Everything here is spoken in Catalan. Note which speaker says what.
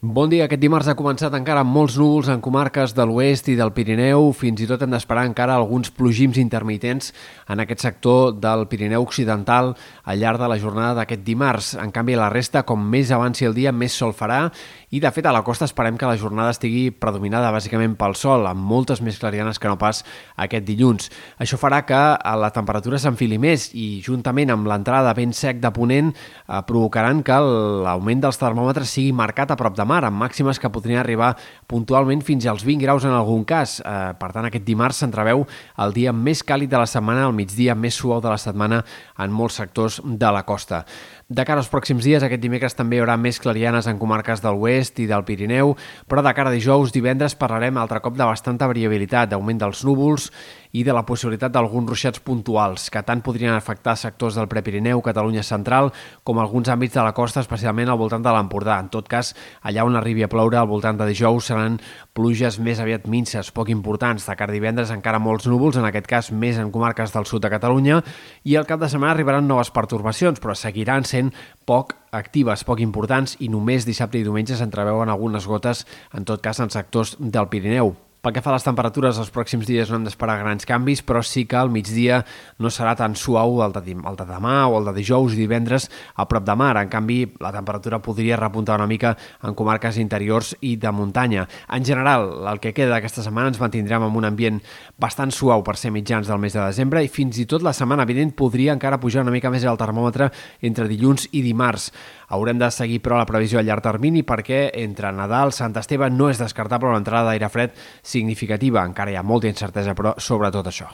Speaker 1: Bon dia. Aquest dimarts ha començat encara amb molts núvols en comarques de l'oest i del Pirineu. Fins i tot hem d'esperar encara alguns plogims intermitents en aquest sector del Pirineu Occidental al llarg de la jornada d'aquest dimarts. En canvi, la resta, com més avanci el dia, més sol farà i, de fet, a la costa esperem que la jornada estigui predominada bàsicament pel sol, amb moltes més clarianes que no pas aquest dilluns. Això farà que la temperatura s'enfili més i, juntament amb l'entrada ben sec de ponent, eh, provocaran que l'augment dels termòmetres sigui marcat a prop de mar, amb màximes que podrien arribar puntualment fins als 20 graus en algun cas. Eh, per tant, aquest dimarts s'entreveu el dia més càlid de la setmana, el migdia més suau de la setmana en molts sectors de la costa. De cara als pròxims dies, aquest dimecres també hi haurà més clarianes en comarques del oest i del Pirineu, però de cara a dijous, divendres, parlarem altre cop de bastanta variabilitat, d'augment dels núvols i de la possibilitat d'alguns ruixats puntuals, que tant podrien afectar sectors del Prepirineu, Catalunya central, com alguns àmbits de la costa, especialment al voltant de l'Empordà. En tot cas, allà on arribi a ploure al voltant de dijous seran pluges més aviat minces, poc importants. De cara a divendres encara molts núvols, en aquest cas més en comarques del sud de Catalunya, i al cap de setmana arribaran noves pertorbacions, però seguiran sent poc actives, poc importants, i només dissabte i diumenge s'entreveuen algunes gotes, en tot cas en sectors del Pirineu. Pel que fa a les temperatures, els pròxims dies no hem d'esperar grans canvis, però sí que al migdia no serà tan suau el de, el de demà o el de dijous i divendres a prop de mar. En canvi, la temperatura podria repuntar una mica en comarques interiors i de muntanya. En general, el que queda d'aquesta setmana ens mantindrem amb un ambient bastant suau per ser mitjans del mes de desembre i fins i tot la setmana vinent podria encara pujar una mica més el termòmetre entre dilluns i dimarts. Haurem de seguir, però, la previsió a llarg termini perquè entre Nadal, Sant Esteve no és descartable l'entrada d'aire fred significativa. Encara hi ha molta incertesa, però, sobre tot això.